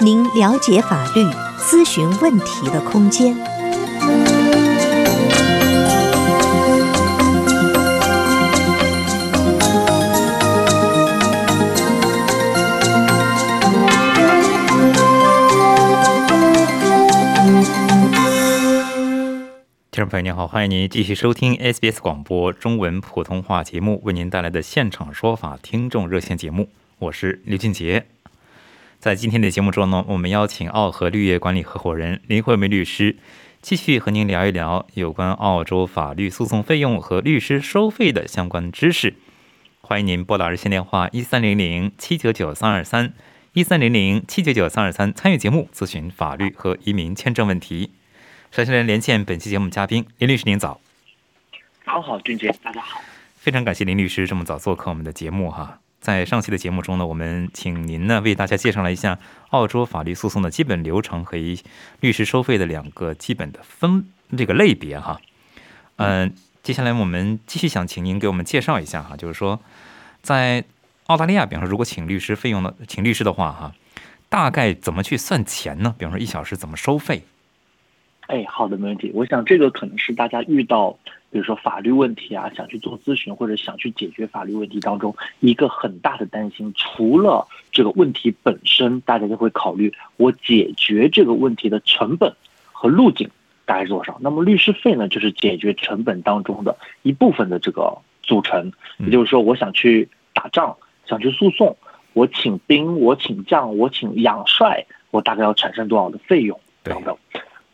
您了解法律、咨询问题的空间。听众朋友您好，欢迎您继续收听 SBS 广播中文普通话节目，为您带来的现场说法听众热线节目，我是刘俊杰。在今天的节目中呢，我们邀请澳和绿业管理合伙人林慧梅律师，继续和您聊一聊有关澳洲法律诉讼费用和律师收费的相关知识。欢迎您拨打热线电话一三零零七九九三二三一三零零七九九三二三参与节目咨询法律和移民签证问题。首先来连线本期节目嘉宾林律师，您早。好好，俊杰，大家好。非常感谢林律师这么早做客我们的节目哈。在上期的节目中呢，我们请您呢为大家介绍了一下澳洲法律诉讼的基本流程和律师收费的两个基本的分这个类别哈。嗯，接下来我们继续想请您给我们介绍一下哈，就是说在澳大利亚，比方说如果请律师费用的请律师的话哈，大概怎么去算钱呢？比方说一小时怎么收费？哎，好的，没问题。我想这个可能是大家遇到，比如说法律问题啊，想去做咨询或者想去解决法律问题当中一个很大的担心。除了这个问题本身，大家就会考虑我解决这个问题的成本和路径大概是多少。那么律师费呢，就是解决成本当中的一部分的这个组成。也就是说，我想去打仗，想去诉讼，我请兵，我请将，我请养帅，我大概要产生多少的费用等等。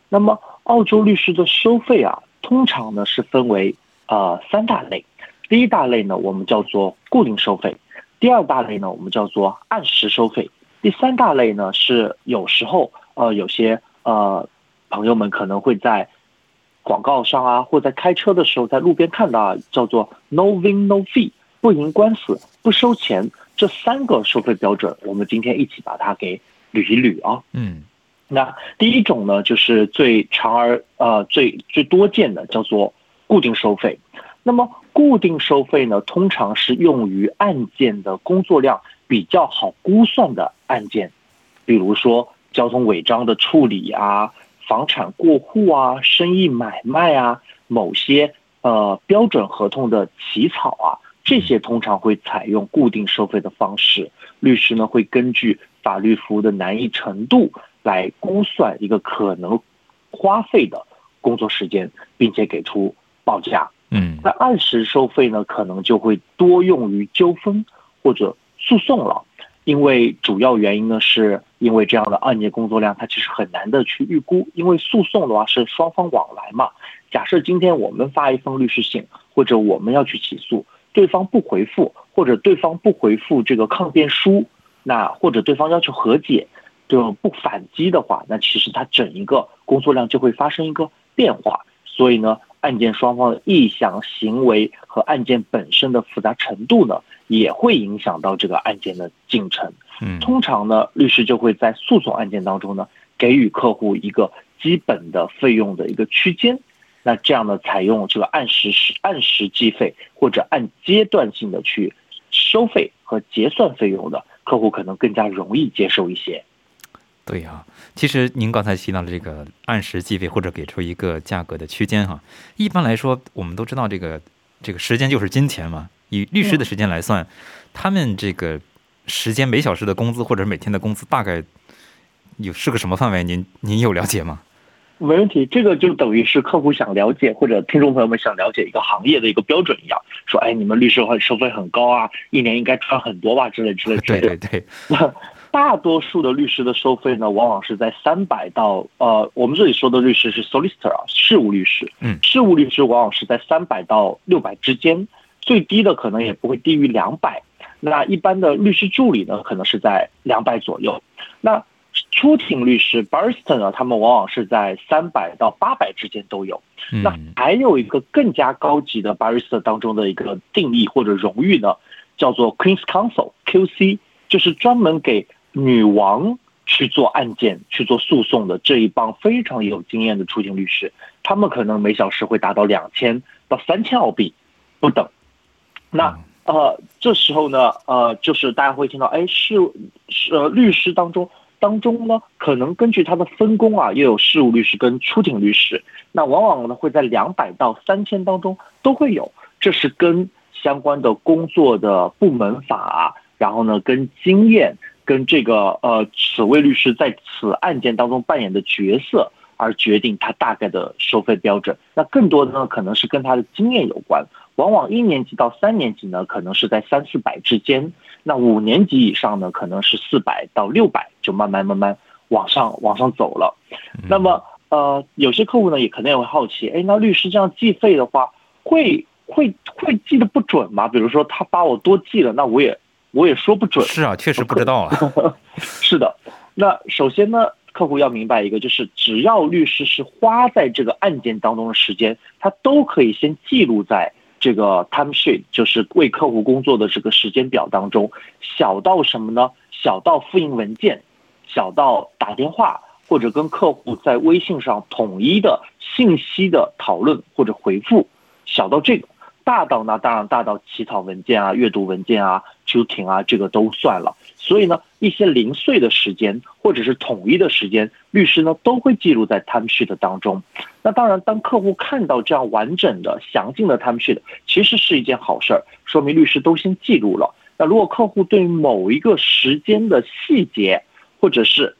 那么，澳洲律师的收费啊，通常呢是分为呃三大类。第一大类呢，我们叫做固定收费；第二大类呢，我们叫做按时收费；第三大类呢，是有时候呃有些呃朋友们可能会在广告上啊，或在开车的时候在路边看到啊，叫做 No Win No Fee，不赢官司不收钱。这三个收费标准，我们今天一起把它给捋一捋啊。嗯。那第一种呢，就是最长而呃最最多见的，叫做固定收费。那么固定收费呢，通常是用于案件的工作量比较好估算的案件，比如说交通违章的处理啊、房产过户啊、生意买卖啊、某些呃标准合同的起草啊，这些通常会采用固定收费的方式。律师呢会根据法律服务的难易程度。来估算一个可能花费的工作时间，并且给出报价。嗯，那按时收费呢，可能就会多用于纠纷或者诉讼了，因为主要原因呢，是因为这样的案件工作量，它其实很难的去预估。因为诉讼的话是双方往来嘛。假设今天我们发一封律师信，或者我们要去起诉，对方不回复，或者对方不回复这个抗辩书，那或者对方要求和解。就不反击的话，那其实它整一个工作量就会发生一个变化。所以呢，案件双方的意向、行为和案件本身的复杂程度呢，也会影响到这个案件的进程。嗯，通常呢，律师就会在诉讼案件当中呢，给予客户一个基本的费用的一个区间。那这样呢，采用这个按时时按时计费或者按阶段性的去收费和结算费用的客户，可能更加容易接受一些。对呀，其实您刚才提到的这个按时计费或者给出一个价格的区间哈，一般来说我们都知道这个这个时间就是金钱嘛。以律师的时间来算，他们这个时间每小时的工资或者每天的工资大概有是个什么范围？您您有了解吗？没问题，这个就等于是客户想了解或者听众朋友们想了解一个行业的一个标准一样，说哎，你们律师会收费很高啊，一年应该赚很多吧之类之类之类的。对对对。大多数的律师的收费呢，往往是在三百到呃，我们这里说的律师是 solicitor 啊，事务律师。嗯，事务律师往往是在三百到六百之间，最低的可能也不会低于两百。那一般的律师助理呢，可能是在两百左右。那出庭律师 barrister 呢，他们往往是在三百到八百之间都有。那嗯还有一个更加高级的 barrister 当中的一个定义或者荣誉呢，叫做 Queen's Counsel QC，就是专门给女王去做案件、去做诉讼的这一帮非常有经验的出庭律师，他们可能每小时会达到两千到三千澳币不等。那呃，这时候呢，呃，就是大家会听到，哎，事是、呃、律师当中当中呢，可能根据他的分工啊，又有事务律师跟出庭律师，那往往呢会在两百到三千当中都会有，这是跟相关的工作的部门法啊，然后呢跟经验跟这个呃此位律师在此案件当中扮演的角色而决定他大概的收费标准。那更多的呢可能是跟他的经验有关。往往一年级到三年级呢，可能是在三四百之间；那五年级以上呢，可能是四百到六百，就慢慢慢慢往上往上走了。那么呃，有些客户呢也可能也会好奇，哎，那律师这样计费的话，会会会记得不准吗？比如说他把我多记了，那我也我也说不准。是啊，确实不知道啊。是的，那首先呢，客户要明白一个，就是只要律师是花在这个案件当中的时间，他都可以先记录在。这个 time sheet 就是为客户工作的这个时间表当中，小到什么呢？小到复印文件，小到打电话或者跟客户在微信上统一的信息的讨论或者回复，小到这个，大到呢，当然大到起草文件啊、阅读文件啊、出庭啊，这个都算了。所以呢，一些零碎的时间或者是统一的时间，律师呢都会记录在 time sheet 当中。那当然，当客户看到这样完整的、详尽的 time sheet，其实是一件好事儿，说明律师都先记录了。那如果客户对于某一个时间的细节，或者是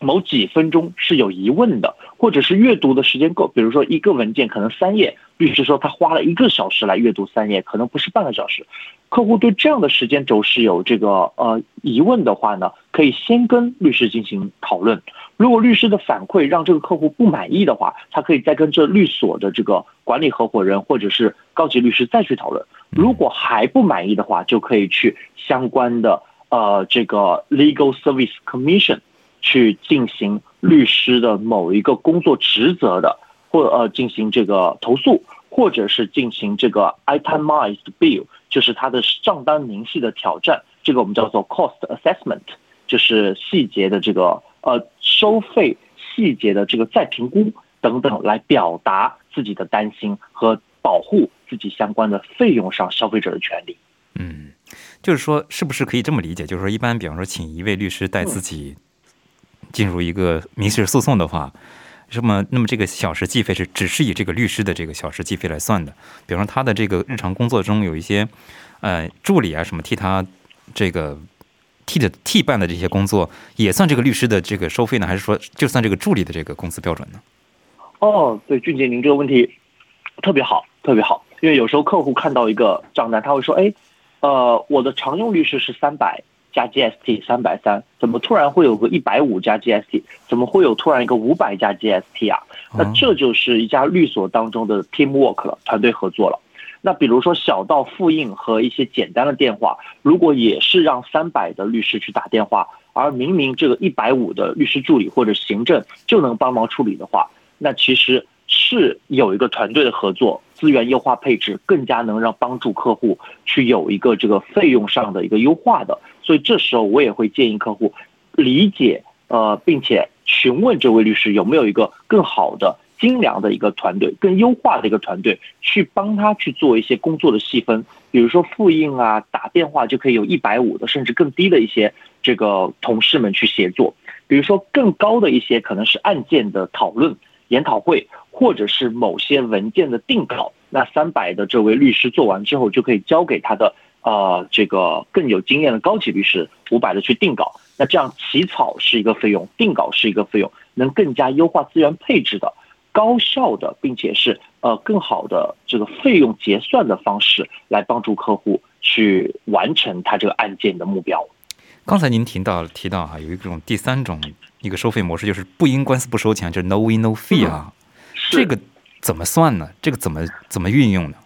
某几分钟是有疑问的，或者是阅读的时间够，比如说一个文件可能三页，律师说他花了一个小时来阅读三页，可能不是半个小时。客户对这样的时间轴是有这个呃疑问的话呢，可以先跟律师进行讨论。如果律师的反馈让这个客户不满意的话，他可以再跟这律所的这个管理合伙人或者是高级律师再去讨论。如果还不满意的话，就可以去相关的呃这个 Legal Service Commission 去进行律师的某一个工作职责的，或呃进行这个投诉，或者是进行这个 itemized bill，就是他的账单明细的挑战，这个我们叫做 cost assessment，就是细节的这个呃收费细节的这个再评估等等，来表达自己的担心和保护自己相关的费用上消费者的权利。嗯，就是说，是不是可以这么理解？就是说，一般比方说，请一位律师带自己进入一个民事诉讼的话，那么那么这个小时计费是只是以这个律师的这个小时计费来算的。比方说，他的这个日常工作中有一些呃助理啊什么替他这个替的替办的这些工作，也算这个律师的这个收费呢？还是说就算这个助理的这个工资标准呢？哦，对，俊杰，您这个问题特别好，特别好。因为有时候客户看到一个账单，他会说：“哎，呃，我的常用律师是三百加 GST 三百三，怎么突然会有个一百五加 GST？怎么会有突然一个五百加 GST 啊？”那这就是一家律所当中的 teamwork 了，团队合作了。那比如说小到复印和一些简单的电话，如果也是让三百的律师去打电话，而明明这个一百五的律师助理或者行政就能帮忙处理的话，那其实是有一个团队的合作，资源优化配置更加能让帮助客户去有一个这个费用上的一个优化的。所以这时候我也会建议客户理解呃，并且询问这位律师有没有一个更好的。精良的一个团队，更优化的一个团队，去帮他去做一些工作的细分，比如说复印啊、打电话就可以有一百五的，甚至更低的一些这个同事们去协作。比如说更高的一些可能是案件的讨论、研讨会，或者是某些文件的定稿。那三百的这位律师做完之后，就可以交给他的呃这个更有经验的高级律师五百的去定稿。那这样起草是一个费用，定稿是一个费用，能更加优化资源配置的。高效的，并且是呃更好的这个费用结算的方式，来帮助客户去完成他这个案件的目标。刚才您提到提到啊，有一种第三种一个收费模式，就是不因官司不收钱，就是 no win no fee 啊。这个怎么算呢？这个怎么怎么运用呢？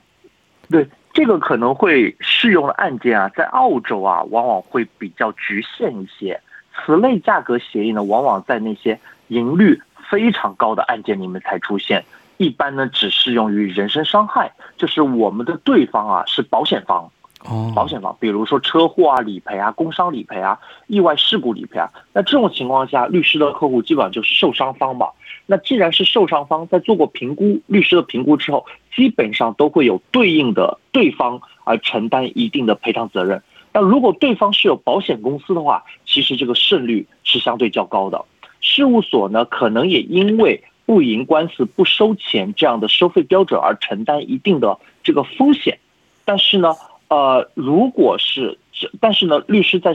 对，这个可能会适用的案件啊，在澳洲啊，往往会比较局限一些。此类价格协议呢，往往在那些盈率非常高的案件里面才出现。一般呢，只适用于人身伤害，就是我们的对方啊是保险方，保险方，比如说车祸啊理赔啊、工伤理赔啊、意外事故理赔啊。那这种情况下，律师的客户基本上就是受伤方嘛。那既然是受伤方，在做过评估，律师的评估之后，基本上都会有对应的对方而承担一定的赔偿责任。那如果对方是有保险公司的话，其实这个胜率是相对较高的。事务所呢，可能也因为不赢官司不收钱这样的收费标准而承担一定的这个风险。但是呢，呃，如果是，但是呢，律师在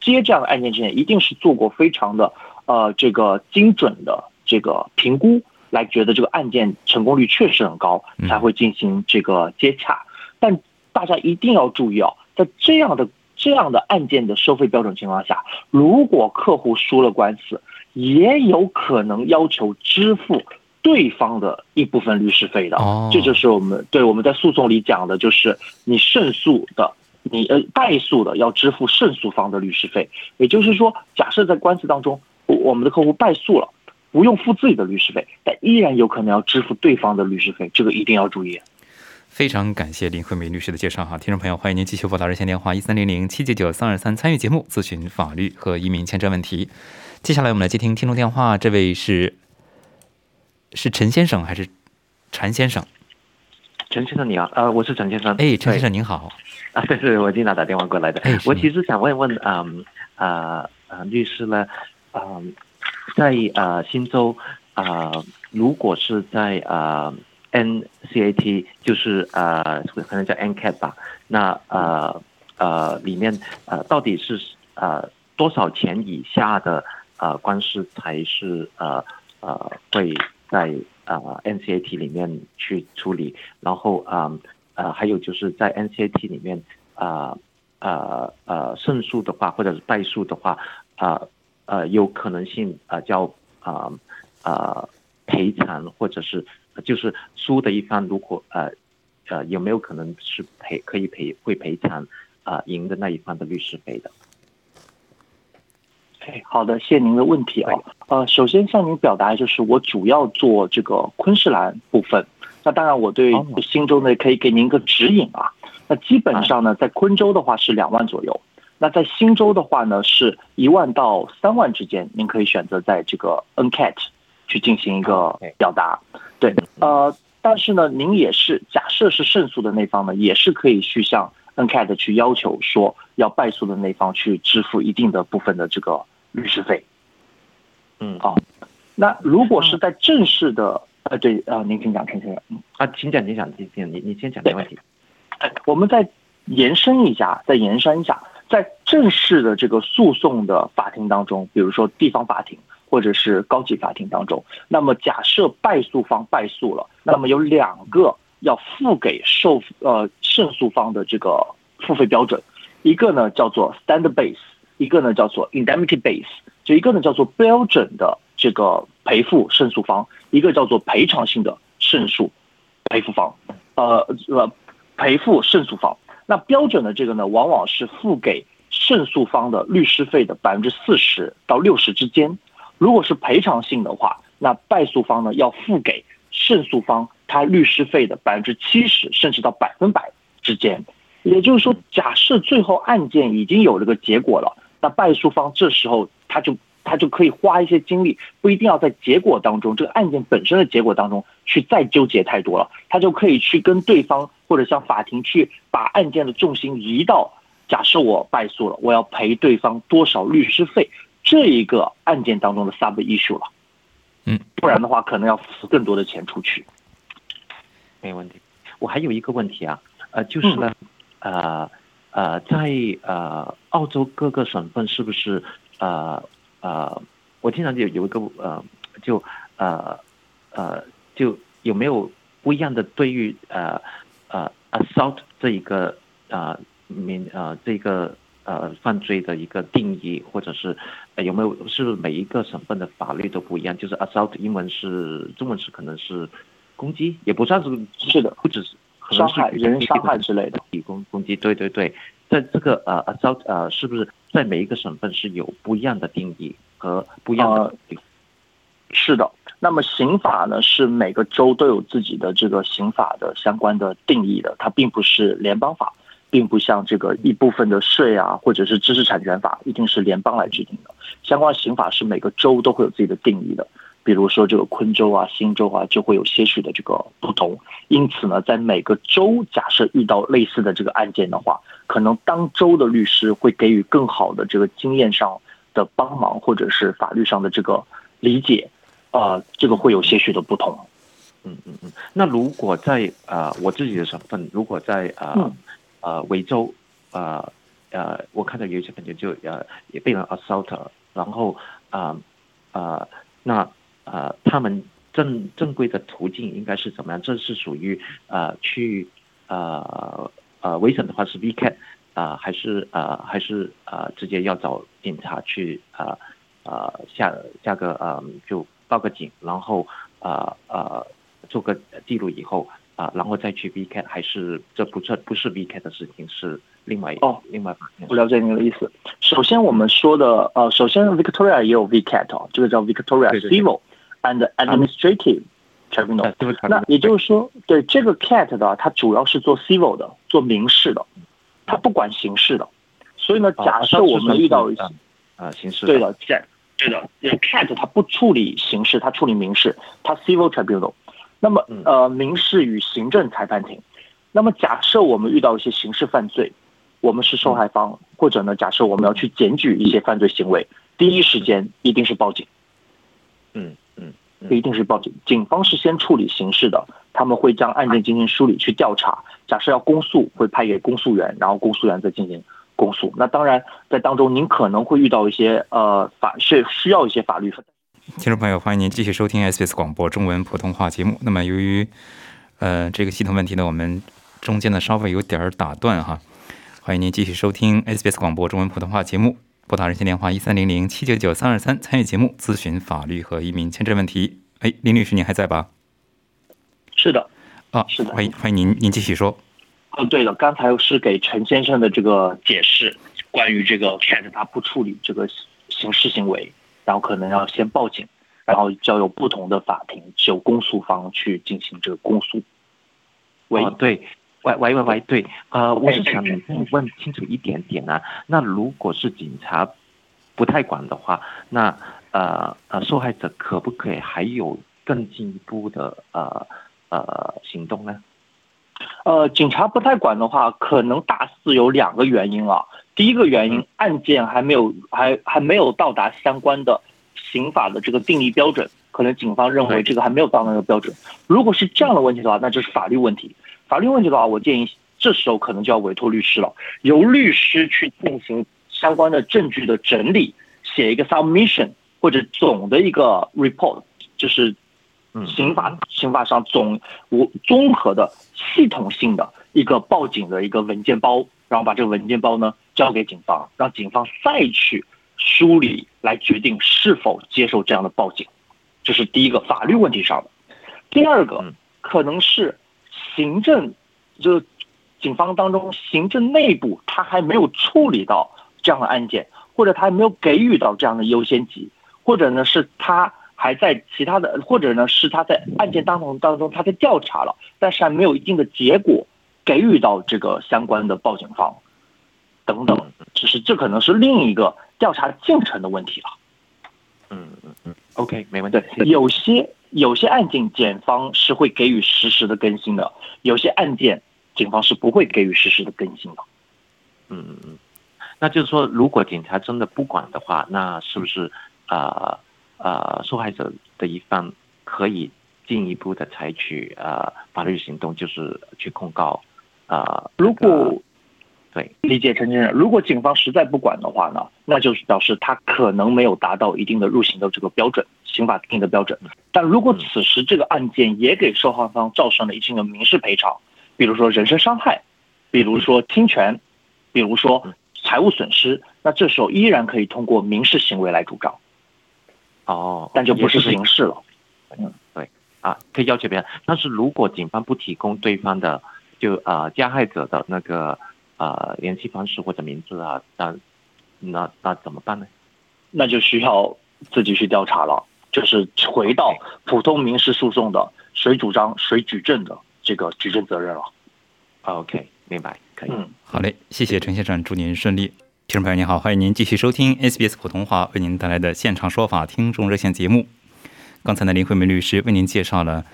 接这样的案件之前，一定是做过非常的呃这个精准的这个评估，来觉得这个案件成功率确实很高，才会进行这个接洽。但大家一定要注意哦，在这样的这样的案件的收费标准情况下，如果客户输了官司，也有可能要求支付对方的一部分律师费的。哦这就是我们对我们在诉讼里讲的，就是你胜诉的，你呃败诉的要支付胜诉方的律师费。也就是说，假设在官司当中，我我们的客户败诉了，不用付自己的律师费，但依然有可能要支付对方的律师费，这个一定要注意。非常感谢林慧梅律师的介绍哈，听众朋友，欢迎您继续拨打热线电话一三零零七九九三二三参与节目咨询法律和移民签证问题。接下来我们来接听听众电话，这位是是陈先生还是陈先生？陈先生你好，呃，我是陈先生。哎，陈先生您好。啊，对对，我经常打电话过来的。哎我其实想问问，嗯呃呃，律师呢，嗯，在呃新州啊、呃，如果是在呃 NCAT，就是呃可能叫 NCAT 吧，那呃呃里面呃到底是呃多少钱以下的呃官司才是呃呃会在呃 NCAT 里面去处理，然后啊。呃，还有就是在 NCAT 里面，啊呃呃胜诉的话，或者是败诉的话，啊呃有可能性啊、叫啊啊赔偿，或者是就是输的一方如果呃呃有没有可能是赔可以赔会赔偿啊、赢的那一方的律师费的？哎，好的，谢谢您的问题啊。呃，首先向您表达就是我主要做这个昆士兰部分。那当然，我对哦新州呢可以给您一个指引啊。那基本上呢，在昆州的话是两万左右，那在新州的话呢是一万到三万之间，您可以选择在这个 NCAT 去进行一个表达。对，呃，但是呢，您也是假设是胜诉的那方呢，也是可以去向 NCAT 去要求说，要败诉的那方去支付一定的部分的这个律师费。嗯好那如果是在正式的，呃，对，呃，您请讲，陈先生。嗯，啊，请讲，请讲，请讲，你你先讲没问题。哎我们再延伸一下，再延伸一下，在正式的这个诉讼的法庭当中，比如说地方法庭或者是高级法庭当中，那么假设败诉方败诉了，那么有两个要付给受呃胜诉方的这个付费标准，一个呢叫做 standard base，一个呢叫做 indemnity base，就一个呢叫做标准的这个赔付胜诉方，一个叫做赔偿性的胜诉赔付方，呃呃赔付胜诉方。那标准的这个呢，往往是付给胜诉方的律师费的百分之四十到六十之间。如果是赔偿性的话，那败诉方呢要付给胜诉方他律师费的百分之七十甚至到百分百之间。也就是说，假设最后案件已经有了个结果了，那败诉方这时候他就他就可以花一些精力，不一定要在结果当中这个案件本身的结果当中去再纠结太多了，他就可以去跟对方或者向法庭去把案件的重心移到，假设我败诉了，我要赔对方多少律师费这一个案件当中的 sub issue 了，嗯，不然的话可能要付更多的钱出去。没问题。我还有一个问题啊，呃，就是呢，呃呃，在呃澳洲各个省份是不是呃呃，我经常有有一个呃，就呃呃，就有没有不一样的对于呃呃 assault 这一个呃民呃这个呃犯罪的一个定义，或者是、呃、有没有是不是每一个省份的法律都不一样？就是 assault 英文是中文是可能是攻击，也不算是是的，不只是伤害、人身伤害之类的。攻攻击，对对对，在这个呃 assault 呃是不是在每一个省份是有不一样的定义和不一样的。是的，那么刑法呢是每个州都有自己的这个刑法的相关的定义的，它并不是联邦法，并不像这个一部分的税啊或者是知识产权法一定是联邦来制定的，相关刑法是每个州都会有自己的定义的。比如说这个昆州啊、新州啊，就会有些许的这个不同。因此呢，在每个州，假设遇到类似的这个案件的话，可能当州的律师会给予更好的这个经验上的帮忙，或者是法律上的这个理解，啊，这个会有些许的不同。嗯嗯嗯。那如果在呃我自己的省份，如果在呃呃维州，呃呃，我看到有一些朋友就呃也被人 assault，然后啊啊那。呃，他们正正规的途径应该是怎么样？这是属于呃去呃呃维省的话是 VCAT 啊，还是呃还是呃直接要找警察去呃呃下下个呃就报个警，然后呃呃做个记录以后啊，然后再去 VCAT，还是这不这不是 VCAT 的事情，是另外哦另外不了解您的意思。首先我们说的呃，首先 Victoria 也有 VCAT 哦，这个叫 Victoria Civil。And administrative tribunal，那也就是说，对这个 cat 的，它主要是做 civil 的，做民事的，它不管刑事的。所以呢，假设我们遇到一些啊刑事，对的，cat，对的，cat 它不处理刑事，它处理民事，它 civil tribunal。那么呃，民事与行政裁判庭。那么假设我们遇到一些刑事犯罪，我们是受害方，或者呢，假设我们要去检举一些犯罪行为，第一时间一定是报警。嗯。不一定是报警，警方是先处理刑事的，他们会将案件进行梳理去调查。假设要公诉，会派给公诉员，然后公诉员再进行公诉。那当然，在当中您可能会遇到一些呃法是需要一些法律。听众朋友，欢迎您继续收听 SBS 广播中文普通话节目。那么由于呃这个系统问题呢，我们中间呢稍微有点儿打断哈。欢迎您继续收听 SBS 广播中文普通话节目。拨打热线电话一三零零七九九三二三，参与节目咨询法律和移民签证问题。哎，林律师，您还在吧？是的，啊，是的，欢迎欢迎您，您继续说。哦，对了，刚才是给陈先生的这个解释，关于这个 cat 他不处理这个刑事行为，然后可能要先报警，然后交由不同的法庭就公诉方去进行这个公诉。喂，对。喂喂喂喂，对，呃，我是想问清楚一点点啊。那如果是警察不太管的话，那呃呃，受害者可不可以还有更进一步的呃呃行动呢？呃，警察不太管的话，可能大致有两个原因啊。第一个原因，案件还没有还还没有到达相关的刑法的这个定义标准，可能警方认为这个还没有到那个标准。如果是这样的问题的话，那就是法律问题。法律问题的话，我建议这时候可能就要委托律师了，由律师去进行相关的证据的整理，写一个 submission 或者总的一个 report，就是刑法刑法上总我综合的系统性的一个报警的一个文件包，然后把这个文件包呢交给警方，让警方再去梳理来决定是否接受这样的报警，这是第一个法律问题上的。第二个可能是。行政就警方当中，行政内部他还没有处理到这样的案件，或者他还没有给予到这样的优先级，或者呢是他还在其他的，或者呢是他在案件当中当中他在调查了，但是还没有一定的结果给予到这个相关的报警方等等，只是这可能是另一个调查进程的问题了。嗯嗯嗯，OK，没问题。有些。有些案件，检方是会给予实时的更新的；有些案件，警方是不会给予实时的更新的。嗯嗯嗯，那就是说，如果警察真的不管的话，那是不是啊啊，受害者的一方可以进一步的采取啊法律行动，就是去控告啊？如果对，理解陈先生，如果警方实在不管的话呢，那就是表示他可能没有达到一定的入刑的这个标准，刑法定的标准。但如果此时这个案件也给受害方造成了一定的民事赔偿，比如说人身伤害，比如说侵权，比如说财务损失，那这时候依然可以通过民事行为来主张。哦，但就不是刑事了。嗯，对，啊，可以要求别人。但是如果警方不提供对方的，就啊加害者的那个。呃，联系方式或者名字啊，那那那怎么办呢？那就需要自己去调查了，就是回到普通民事诉讼的谁主张谁举证的这个举证责任了。OK，明白，可以。嗯，好嘞，谢谢陈先生，祝您顺利。听众朋友您好，欢迎您继续收听 SBS 普通话为您带来的现场说法听众热线节目。刚才呢，林慧梅律师为您介绍了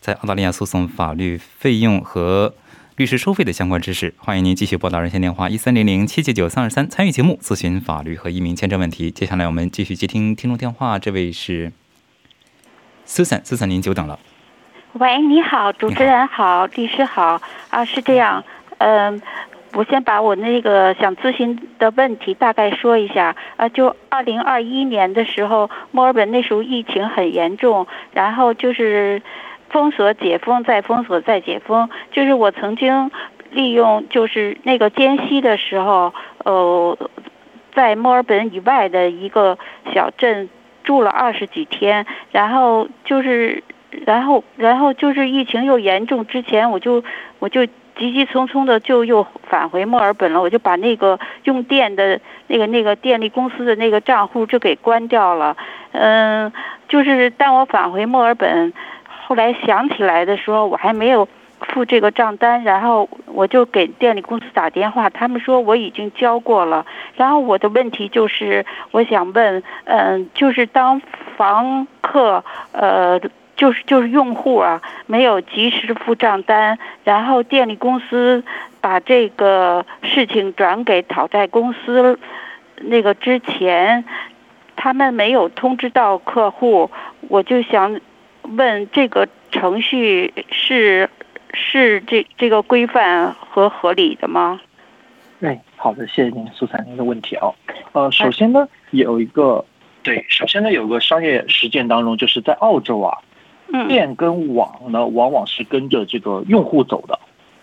在澳大利亚诉讼法律费用和律师收费的相关知识。欢迎您继续拨打热线电话一三零零七七九三二三参与节目咨询法律和移民签证问题。接下来我们继续接听听众电话，这位是 Susan，Susan 您久等了。喂，你好，主持人好，律师好。啊，是这样，嗯、我先把我那个想咨询的问题大概说一下。啊，就二零二一年的时候，墨尔本那时候疫情很严重，然后就是封锁、解封再封锁再解封，就是我曾经利用就是那个间隙的时候，呃，在墨尔本以外的一个小镇住了二十几天，然后就是。然后，然后就是疫情又严重之前，我就我就急急匆匆的就又返回墨尔本了，我就把那个用电的那个那个电力公司的那个账户就给关掉了。嗯，就是当我返回墨尔本，后来想起来的时候，我还没有付这个账单，然后我就给电力公司打电话，他们说我已经交过了。然后我的问题就是，我想问，嗯，就是当房客呃。就是就是用户啊，没有及时付账单，然后电力公司把这个事情转给讨债公司，那个之前他们没有通知到客户，我就想问这个程序是是这这个规范和合理的吗？哎，好的，谢谢您苏珊您的问题啊。呃，首先呢，有一个对，首先呢有个商业实践当中，就是在澳洲啊。嗯，电跟网呢，往往是跟着这个用户走的，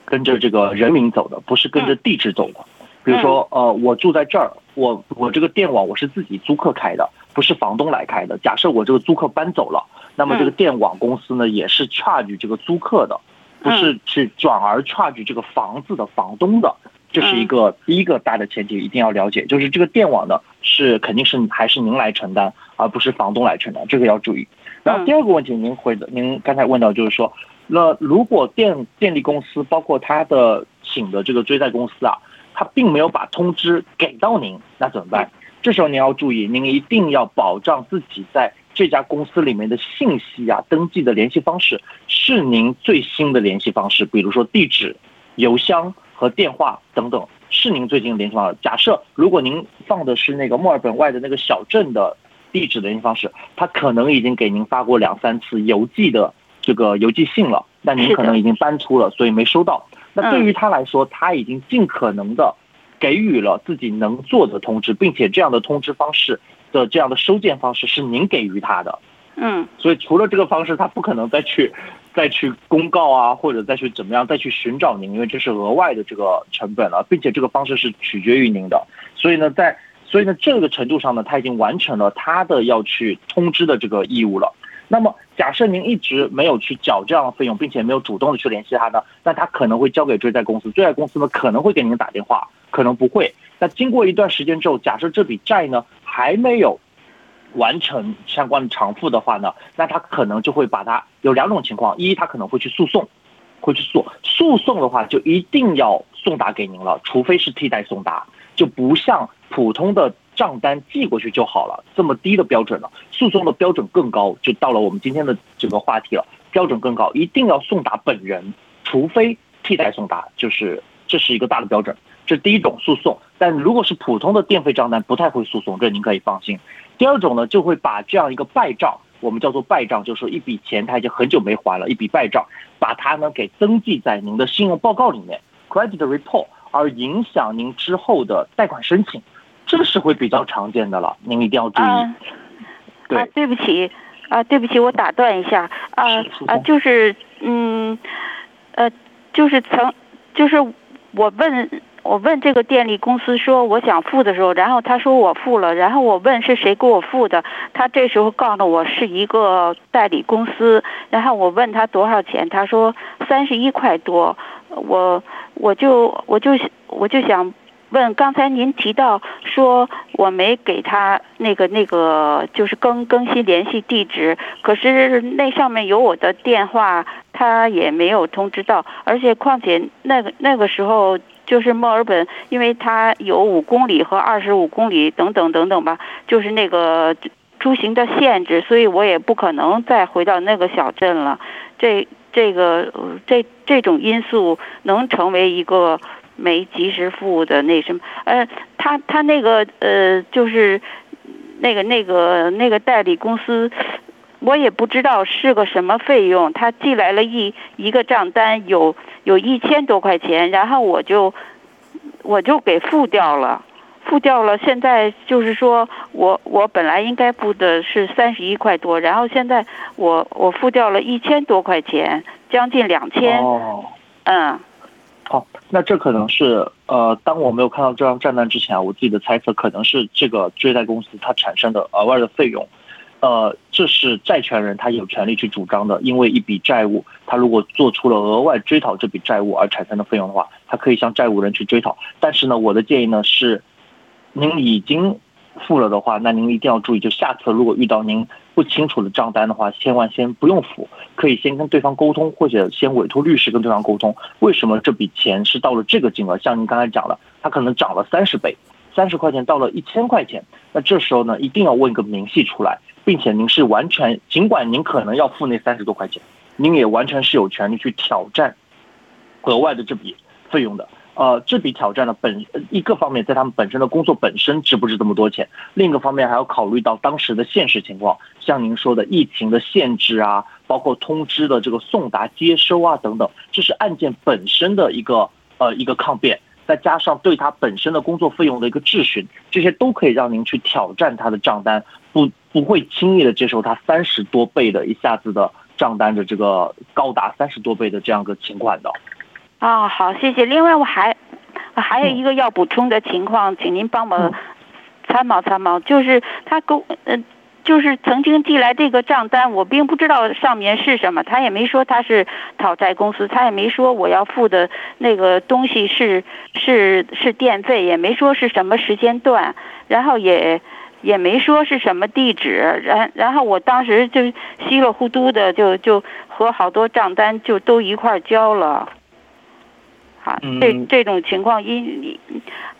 跟着这个人民走的，不是跟着地址走的。比如说，呃，我住在这儿，我我这个电网我是自己租客开的，不是房东来开的。假设我这个租客搬走了，那么这个电网公司呢，也是 charge 这个租客的，不是去转而 charge 这个房子的房东的。这是一个第一个大的前提，一定要了解，就是这个电网呢是肯定是还是您来承担，而不是房东来承担，这个要注意。然后第二个问题，您回的，您刚才问到就是说，那如果电电力公司包括他的请的这个追债公司啊，他并没有把通知给到您，那怎么办？这时候您要注意，您一定要保障自己在这家公司里面的信息啊，登记的联系方式是您最新的联系方式，比如说地址、邮箱和电话等等，是您最近联系方式。假设如果您放的是那个墨尔本外的那个小镇的。地址联系方式，他可能已经给您发过两三次邮寄的这个邮寄信了，那您可能已经搬出了，所以没收到。那对于他来说，他已经尽可能的给予了自己能做的通知，并且这样的通知方式的这样的收件方式是您给予他的。嗯，所以除了这个方式，他不可能再去再去公告啊，或者再去怎么样再去寻找您，因为这是额外的这个成本了，并且这个方式是取决于您的。所以呢，在所以呢，这个程度上呢，他已经完成了他的要去通知的这个义务了。那么，假设您一直没有去缴这样的费用，并且没有主动的去联系他呢，那他可能会交给追债公司，追债公司呢可能会给您打电话，可能不会。那经过一段时间之后，假设这笔债呢还没有完成相关的偿付的话呢，那他可能就会把它有两种情况：一，他可能会去诉讼，会去诉诉讼的话，就一定要送达给您了，除非是替代送达。就不像普通的账单寄过去就好了，这么低的标准了。诉讼的标准更高，就到了我们今天的这个话题了。标准更高，一定要送达本人，除非替代送达，就是这是一个大的标准。这第一种诉讼，但如果是普通的电费账单，不太会诉讼，这您可以放心。第二种呢，就会把这样一个败账，我们叫做败账，就是一笔钱他已经很久没还了，一笔败账，把它呢给登记在您的信用报告里面 （credit report）。而影响您之后的贷款申请，这是会比较常见的了，您一定要注意。啊、对、啊，对不起，啊，对不起，我打断一下，啊啊，就是嗯，呃，就是曾，就是我问我问这个电力公司说我想付的时候，然后他说我付了，然后我问是谁给我付的，他这时候告诉我是一个代理公司，然后我问他多少钱，他说三十一块多，我。我就我就我就想问，刚才您提到说我没给他那个那个就是更更新联系地址，可是那上面有我的电话，他也没有通知到，而且况且那个那个时候就是墨尔本，因为它有五公里和二十五公里等等等等吧，就是那个出行的限制，所以我也不可能再回到那个小镇了。这这个这这种因素能成为一个没及时付的那什么？呃，他他那个呃，就是那个那个那个代理公司，我也不知道是个什么费用。他寄来了一一个账单，有有一千多块钱，然后我就我就给付掉了。付掉了，现在就是说我我本来应该付的是三十一块多，然后现在我我付掉了一千多块钱，将近两千。哦，嗯，好，那这可能是呃，当我没有看到这张账单之前啊，我自己的猜测可能是这个追贷公司它产生的额外的费用，呃，这是债权人他有权利去主张的，因为一笔债务，他如果做出了额外追讨这笔债务而产生的费用的话，他可以向债务人去追讨。但是呢，我的建议呢是，您已经付了的话，那您一定要注意，就下次如果遇到您不清楚的账单的话，千万先不用付，可以先跟对方沟通，或者先委托律师跟对方沟通，为什么这笔钱是到了这个金额？像您刚才讲的，它可能涨了三十倍，三十块钱到了一千块钱，那这时候呢，一定要问个明细出来，并且您是完全，尽管您可能要付那三十多块钱，您也完全是有权利去挑战额外的这笔费用的。呃，这笔挑战呢，本一个方面在他们本身的工作本身值不值这么多钱，另一个方面还要考虑到当时的现实情况，像您说的疫情的限制啊，包括通知的这个送达接收啊等等，这是案件本身的一个呃一个抗辩，再加上对他本身的工作费用的一个质询，这些都可以让您去挑战他的账单，不不会轻易的接受他三十多倍的一下子的账单的这个高达三十多倍的这样个情况的。啊、好，谢谢。另外，我还还有一个要补充的情况，请您帮嗯我参谋参谋，就是他给我呃。就是曾经寄来这个账单，我并不知道上面是什么，他也没说他是讨债公司，他也没说我要付的那个东西是是是电费，也没说是什么时间段，然后也也没说是什么地址，然然后我当时就稀里糊涂的就就和好多账单就都一块儿交了。啊，这嗯这种情况，因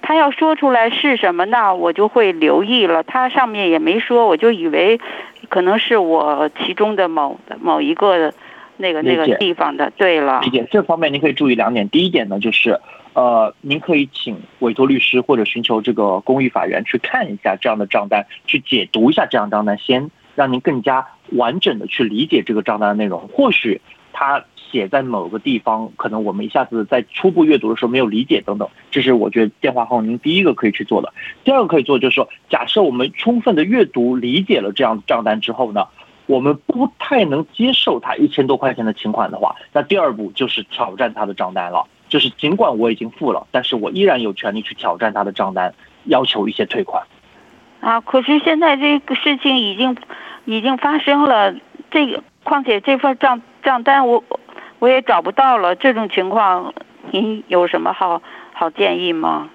他要说出来是什么，那我就会留意了。他上面也没说，我就以为可能是我其中的某某一个那个那个地方的。对了理，解这方面您可以注意两点。第一点呢，就是呃，您可以请委托律师或者寻求这个公益法院去看一下这样的账单，去解读一下这样账单，先让您更加完整的去理解这个账单的内容。或许它写在某个地方，可能我们一下子在初步阅读的时候没有理解等等，这是我觉得电话号您第一个可以去做的。第二个可以做就是说，假设我们充分的阅读理解了这样账单之后呢，我们不太能接受他一千多块钱的请款的话，那第二步就是挑战他的账单了。就是尽管我已经付了，但是我依然有权利去挑战他的账单，要求一些退款。啊，可是现在这个事情已经已经发生了，这个况且这份账账单我我也找不到了，这种情况您有什么好好建议吗？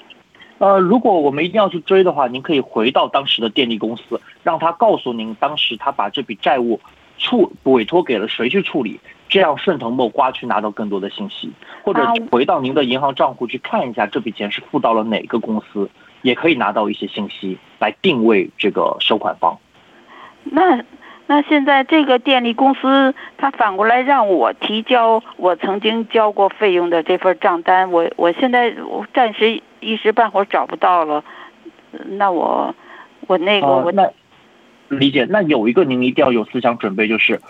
呃，如果我们一定要去追的话，您可以回到当时的电力公司，让他告诉您当时他把这笔债务处委托给了谁去处理，这样顺藤摸瓜去拿到更多的信息，或者啊回到您的银行账户去看一下这笔钱是付到了哪个公司，也可以拿到一些信息来定位这个收款方。那那现在这个电力公司，他反过来让我提交我曾经交过费用的这份账单，我我现在我暂时一时半会儿找不到了，那我我那个我呃那理解。那有一个您一定要有思想准备，就是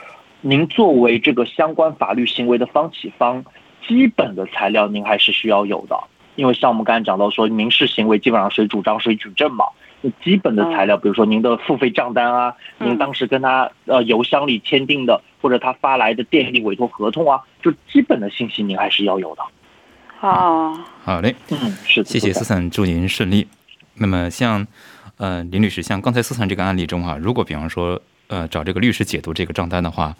您作为这个相关法律行为的方起方，基本的材料您还是需要有的。因为像我们刚才讲到说，民事行为基本上谁主张谁举证嘛。那基本的材料，比如说您的付费账单啊，嗯您当时跟他呃邮箱里签订的，或者他发来的电力委托合同啊，就基本的信息您还是要有的。好。好嘞，嗯，是的。谢谢思散，祝您顺利。那么像呃林律师，像刚才思散这个案例中哈、如果比方说呃找这个律师解读这个账单的话，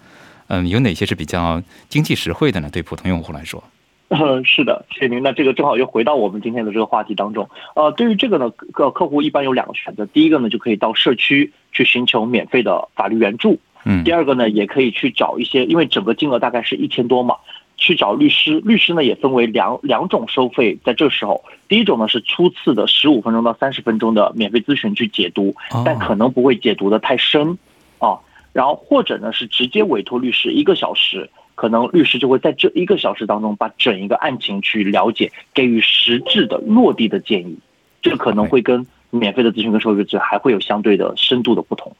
嗯、有哪些是比较经济实惠的呢？对普通用户来说，呃，是的，谢谢您。那这个正好又回到我们今天的这个话题当中。呃，对于这个呢，客客户一般有两个选择，第一个呢就可以到社区去寻求免费的法律援助，嗯第二个呢也可以去找一些，因为整个金额大概是一千多嘛，去找律师。律师呢也分为两两种收费，在这时候，第一种呢是初次的十五分钟到三十分钟的免费咨询去解读，哦但可能不会解读的太深啊。然后或者呢是直接委托律师一个小时，可能律师就会在这一个小时当中把整一个案情去了解，给予实质的落地的建议。这可能会跟免费的咨询跟收费制还会有相对的深度的不同。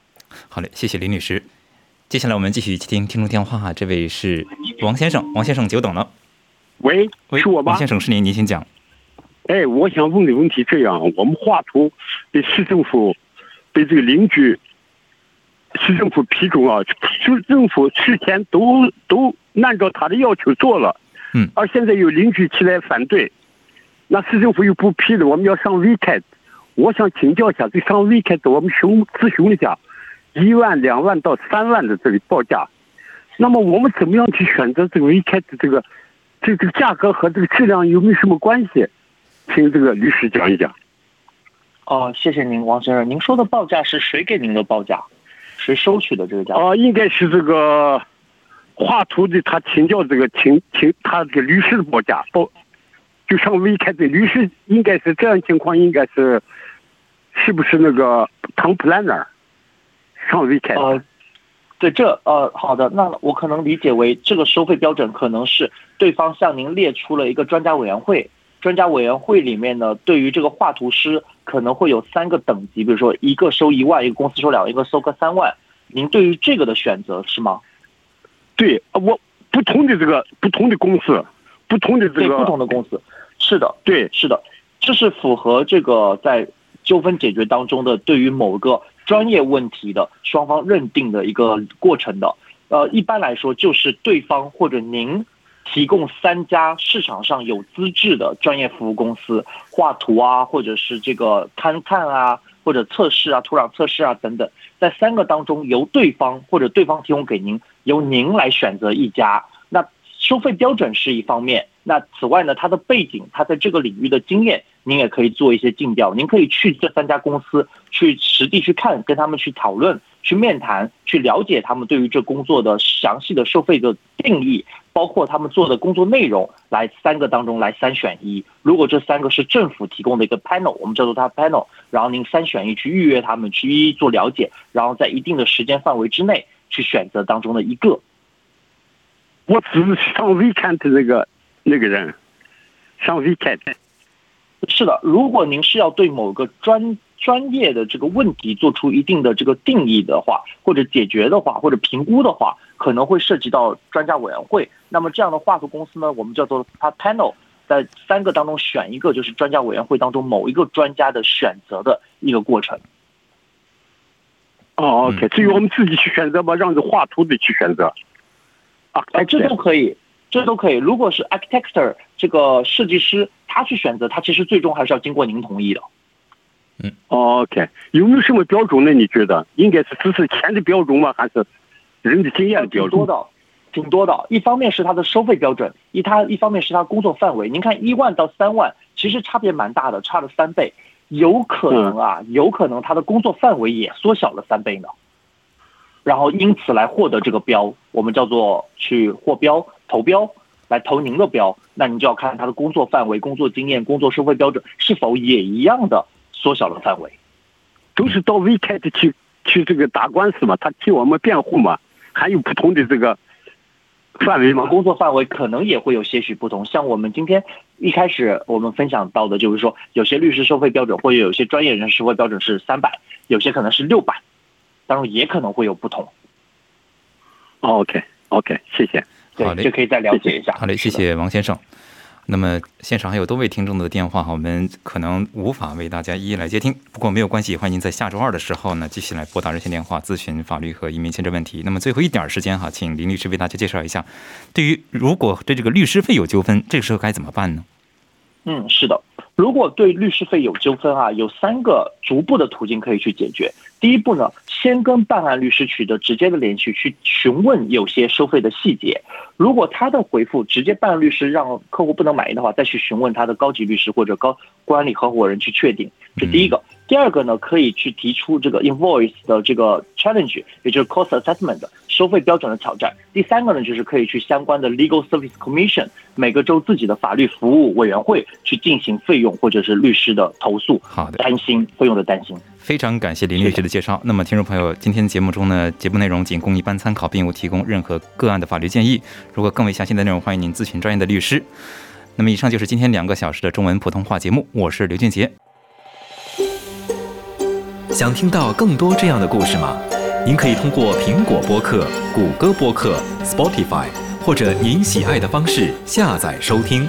好嘞，谢谢林律师。接下来我们继续接听听众电话，这位是王先生，王先生久等了。喂，喂，是我吗王？先生是您，您请讲。哎，我想问的问题这样：我们画图被市政府被这个邻居市政府批准啊，市政府事前都都按照他的要求做了，嗯，而现在有邻居起来反对，那市政府又不批的，我们要上 WeCat。我想请教一下，这上 WeCat 我们询咨询了一下，一万、两万到三万的这个报价，那么我们怎么样去选择这个 WeCat 的这个这这个价格和这个质量有没有什么关系？请这个律师讲一讲。哦，谢谢您，王先生。您说的报价是谁给您的报价？谁收取的这个价？哦、应该是这个画图的，他请教这个请请他这个律师的报价报，就上 V 开的律师应该是这样情况，应该是是不是那个 town planner 上 V 开？呃，对，这呃，好的，那我可能理解为这个收费标准可能是对方向您列出了一个专家委员会，专家委员会里面呢，对于这个画图师可能会有三个等级，比如说一个收一万，一个公司收两万，一个收个三万。您对于这个的选择是吗？对，呃我不同的这个不同的公司，不同的这，个不同的公司，是的，对是的，这是符合这个在纠纷解决当中的对于某个专业问题的双方认定的一个过程的。呃，一般来说就是对方或者您提供三家市场上有资质的专业服务公司画图啊，或者是这个勘探啊，或者测试啊、土壤测试啊等等，在三个当中由对方或者对方提供给您，由您来选择一家。那收费标准是一方面，那此外呢，它的背景，它在这个领域的经验，您也可以做一些尽调。您可以去这三家公司去实地去看，跟他们去讨论、去面谈、去了解他们对于这工作的详细的收费的定义，包括他们做的工作内容，来三个当中来三选一。如果这三个是政府提供的一个 panel，我们叫做它 panel，然后您三选一去预约他们，去一一做了解，然后在一定的时间范围之内去选择当中的一个。我只是上 WeCat 的那个那个人，上 WeCat。是的，如果您是要对某个专专业的这个问题做出一定的这个定义的话，或者解决的话，或者评估的话，可能会涉及到专家委员会。那么这样的画图公司呢，我们叫做它 panel，在三个当中选一个，就是专家委员会当中某一个专家的选择的一个过程。哦，OK，至于我们自己去选择吧，让这画图的去选择。啊，哎，这都可以，这都可以。如果是 architect 这个设计师，他去选择，他其实最终还是要经过您同意的。哦 OK，有没有什么标准呢？你觉得应该是只是钱的标准吗？还是人的经验的标准？挺多的，挺多的。一方面是他的收费标准，一它一方面是他工作范围。您看一万到三万，其实差别蛮大的，差了三倍。有可能啊，有可能他的工作范围也缩小了三倍呢。然后因此来获得这个标，我们叫做去获标、投标，来投您的标。那您就要看他的工作范围、工作经验、工作收费标准是否也一样的缩小了范围。都是到 WeCat 去去这个打官司嘛，他替我们辩护嘛，还有不同的这个范围嘛？工作范围可能也会有些许不同。像我们今天一开始我们分享到的，就是说有些律师收费标准或者有些专业人士收费标准是三百，有些可能是六百，当然也可能会有不同。哦 OK OK，谢谢。好嘞对，这可以再了解一下。好嘞，谢。谢王先生。那么现场还有多位听众的电话哈，我们可能无法为大家一一来接听，不过没有关系，欢迎您在下周二的时候呢继续来拨打热线电话咨询法律和移民签证问题。那么最后一点时间哈，请林律师为大家介绍一下，对于如果对这个律师费有纠纷，这个时候该怎么办呢？嗯，是的。如果对律师费有纠纷啊，有三个逐步的途径可以去解决。第一步呢，先跟办案律师取得直接的联系，去询问有些收费的细节。如果他的回复直接办案律师让客户不能满意的话，再去询问他的高级律师或者高管理合伙人去确定。这第一个。第二个呢，可以去提出这个 invoice 的这个 challenge，也就是 cost assessment 收费标准的挑战。第三个呢，就是可以去相关的 legal service commission 每个州自己的法律服务委员会去进行费用或者是律师的投诉。好的，担心费用的担心。非常感谢林律师的介绍。那么，听众朋友，今天节目中呢，节目内容仅供一般参考，并无提供任何个案的法律建议。如果更为详细的内容，欢迎您咨询专业的律师。那么，以上就是今天两个小时的中文普通话节目。我是刘俊杰。想听到更多这样的故事吗？您可以通过苹果播客、谷歌播客、Spotify，或者您喜爱的方式下载收听。